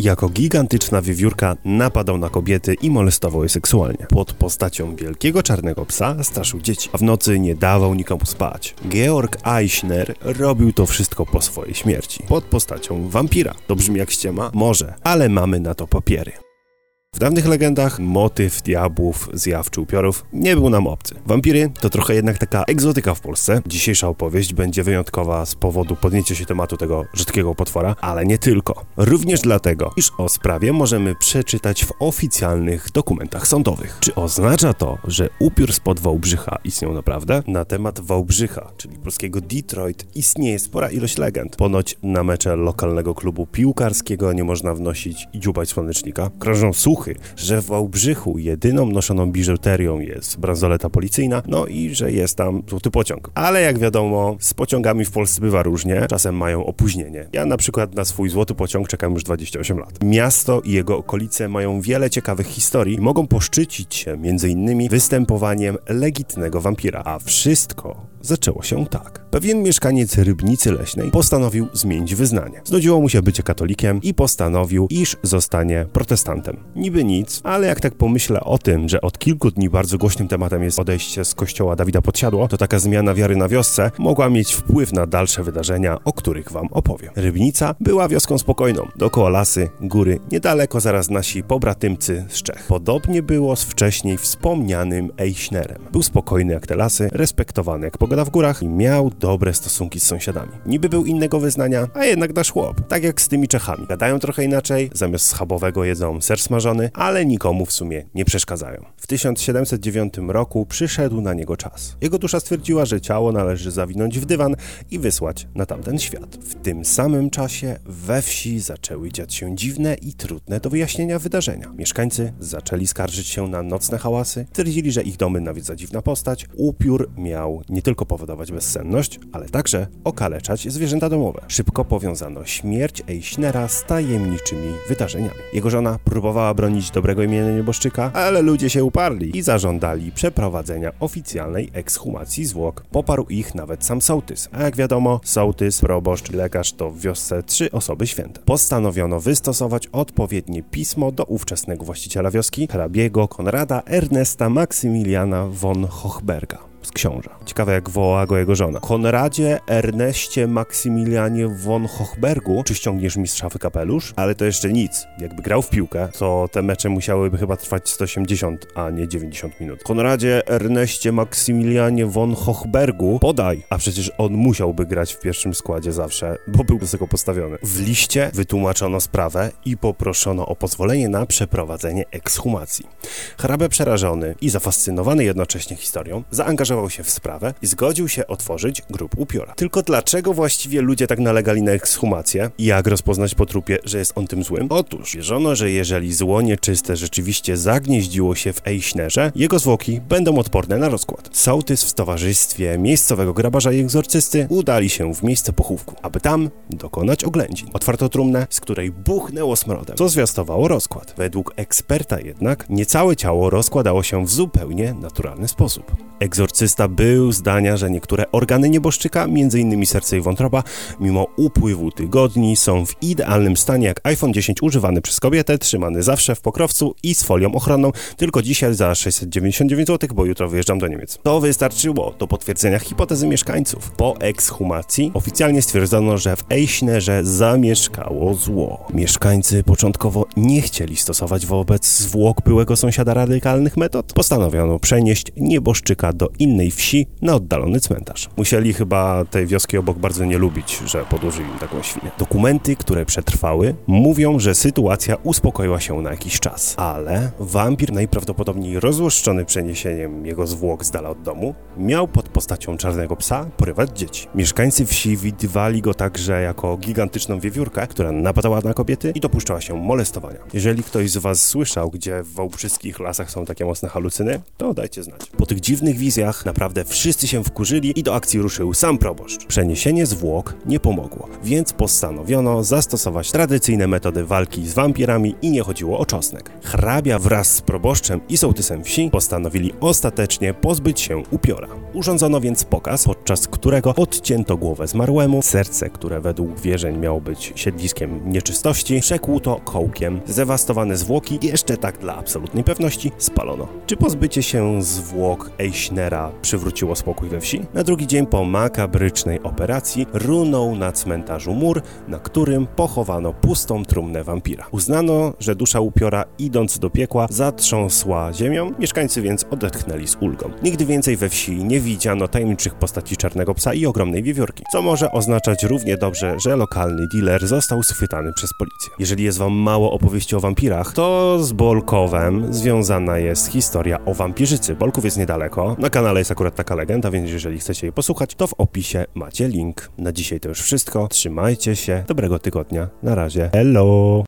Jako gigantyczna wiewiórka napadał na kobiety i molestował je seksualnie. Pod postacią wielkiego czarnego psa straszył dzieci, a w nocy nie dawał nikomu spać. Georg Eichner robił to wszystko po swojej śmierci. Pod postacią wampira. To brzmi jak ściema? Może, ale mamy na to papiery. W dawnych legendach motyw diabłów, zjaw czy upiorów nie był nam obcy. Wampiry to trochę jednak taka egzotyka w Polsce. Dzisiejsza opowieść będzie wyjątkowa z powodu podjęcia się tematu tego rzadkiego potwora, ale nie tylko. Również dlatego, iż o sprawie możemy przeczytać w oficjalnych dokumentach sądowych. Czy oznacza to, że upiór spod Wałbrzycha istniał naprawdę? Na temat Wałbrzycha, czyli polskiego Detroit, istnieje spora ilość legend. Ponoć na mecze lokalnego klubu piłkarskiego nie można wnosić i dziubać słonecznika. Krążą słuchy, że w Wałbrzychu jedyną noszoną biżuterią jest bransoleta policyjna, no i że jest tam złoty pociąg. Ale jak wiadomo, z pociągami w Polsce bywa różnie, czasem mają opóźnienie. Ja na przykład na swój złoty pociąg czekam już 28 lat. Miasto i jego okolice mają wiele ciekawych historii i mogą poszczycić się m.in. występowaniem legitnego wampira, a wszystko zaczęło się tak. Pewien mieszkaniec Rybnicy Leśnej postanowił zmienić wyznanie. Znudziło mu się bycie katolikiem i postanowił, iż zostanie protestantem. Niby nic, ale jak tak pomyślę o tym, że od kilku dni bardzo głośnym tematem jest odejście z kościoła Dawida Podsiadło, to taka zmiana wiary na wiosce mogła mieć wpływ na dalsze wydarzenia, o których wam opowiem. Rybnica była wioską spokojną. Dookoła lasy, góry, niedaleko zaraz nasi pobratymcy z Czech. Podobnie było z wcześniej wspomnianym Eichnerem. Był spokojny jak te lasy, respektowany jak pogoda w górach i miał dobre stosunki z sąsiadami. Niby był innego wyznania, a jednak nasz chłop. Tak jak z tymi Czechami. Gadają trochę inaczej, zamiast schabowego jedzą ser smażony, ale nikomu w sumie nie przeszkadzają. W 1709 roku przyszedł na niego czas. Jego dusza stwierdziła, że ciało należy zawinąć w dywan i wysłać na tamten świat. W tym samym czasie we wsi zaczęły dziać się dziwne i trudne do wyjaśnienia wydarzenia. Mieszkańcy zaczęli skarżyć się na nocne hałasy, twierdzili, że ich domy nawiedza dziwna postać. Upiór miał nie tylko powodować bezsenność, ale także okaleczać zwierzęta domowe. Szybko powiązano śmierć Eichnera z tajemniczymi wydarzeniami. Jego żona próbowała bronić dobrego imienia nieboszczyka, ale ludzie się uparli i zażądali przeprowadzenia oficjalnej ekshumacji zwłok. Poparł ich nawet sam sołtys, a jak wiadomo, sołtys, proboszcz, lekarz to w wiosce trzy osoby święte. Postanowiono wystosować odpowiednie pismo do ówczesnego właściciela wioski, hrabiego Konrada Ernesta Maksymiliana von Hochberga z. Ciekawe jak wołała go jego żona. Konradzie Erneście Maksymilianie von Hochbergu, czy ściągniesz mi szafy kapelusz? Ale to jeszcze nic. Jakby grał w piłkę, to te mecze musiałyby chyba trwać 180, a nie 90 minut. Konradzie Erneście Maksymilianie von Hochbergu, podaj! A przecież on musiałby grać w pierwszym składzie zawsze, bo był wysoko postawiony. W liście wytłumaczono sprawę i poproszono o pozwolenie na przeprowadzenie ekshumacji. Hrabę przerażony i zafascynowany jednocześnie historią, zaangażował się w sprawę i zgodził się otworzyć grup upiora. Tylko dlaczego właściwie ludzie tak nalegali na ekshumację? I jak rozpoznać po trupie, że jest on tym złym? Otóż wierzono, że jeżeli zło nieczyste rzeczywiście zagnieździło się w Eichnerze, jego zwłoki będą odporne na rozkład. Sołtys w towarzystwie miejscowego grabarza i egzorcysty udali się w miejsce pochówku, aby tam dokonać oględzin. Otwarto trumnę, z której buchnęło smrodem, co zwiastowało rozkład. Według eksperta jednak nie całe ciało rozkładało się w zupełnie naturalny sposób. Egzorcysta był zdania, że niektóre organy nieboszczyka, m.in. serce i wątroba, mimo upływu tygodni są w idealnym stanie jak iPhone 10 używany przez kobietę, trzymany zawsze w pokrowcu i z folią ochronną, tylko dzisiaj za 699 zł, bo jutro wyjeżdżam do Niemiec. To wystarczyło do potwierdzenia hipotezy mieszkańców. Po ekshumacji oficjalnie stwierdzono, że w Eichnerze zamieszkało zło. Mieszkańcy początkowo nie chcieli stosować wobec zwłok byłego sąsiada radykalnych metod. Postanowiono przenieść nieboszczyka do innej wsi na oddalony cmentarz. Musieli chyba tej wioski obok bardzo nie lubić, że podłożyli im taką świnię. Dokumenty, które przetrwały, mówią, że sytuacja uspokoiła się na jakiś czas, ale wampir najprawdopodobniej rozłoszczony przeniesieniem jego zwłok z dala od domu, miał pod postacią czarnego psa porywać dzieci. Mieszkańcy wsi widywali go także jako gigantyczną wiewiórkę, która napadała na kobiety i dopuszczała się molestowania. Jeżeli ktoś z was słyszał, gdzie w wałbrzyskich lasach są takie mocne halucyny, to dajcie znać. Po tych dziwnych wizjach naprawdę wszyscy się wkurzyli i do akcji ruszył sam proboszcz. Przeniesienie zwłok nie pomogło, więc postanowiono zastosować tradycyjne metody walki z wampirami i nie chodziło o czosnek. Hrabia wraz z proboszczem i sołtysem wsi postanowili ostatecznie pozbyć się upiora. Urządzono więc pokaz, podczas którego odcięto głowę zmarłemu, serce, które według wierzeń miało być siedliskiem nieczystości, przekłuto kołkiem, zdewastowane zwłoki i jeszcze tak dla absolutnej pewności spalono. Czy pozbycie się zwłok Eichnera przywróciło spokój we wsi? Na drugi dzień po makabrycznej operacji runął na cmentarzu mur, na którym pochowano pustą trumnę wampira. Uznano, że dusza upiora idąc do piekła zatrząsła ziemią, mieszkańcy więc odetchnęli z ulgą. Nigdy więcej we wsi nie widziano tajemniczych postaci czarnego psa i ogromnej wiewiórki, co może oznaczać równie dobrze, że lokalny dealer został schwytany przez policję. Jeżeli jest wam mało opowieści o wampirach, to z Bolkowem związana jest historia o wampirzycy. Bolków jest niedaleko, na kanale jest akurat taka legenda, więc jeżeli chcecie jej posłuchać, to w opisie macie link. Na dzisiaj to już wszystko, trzymajcie się, dobrego tygodnia, na razie, hello!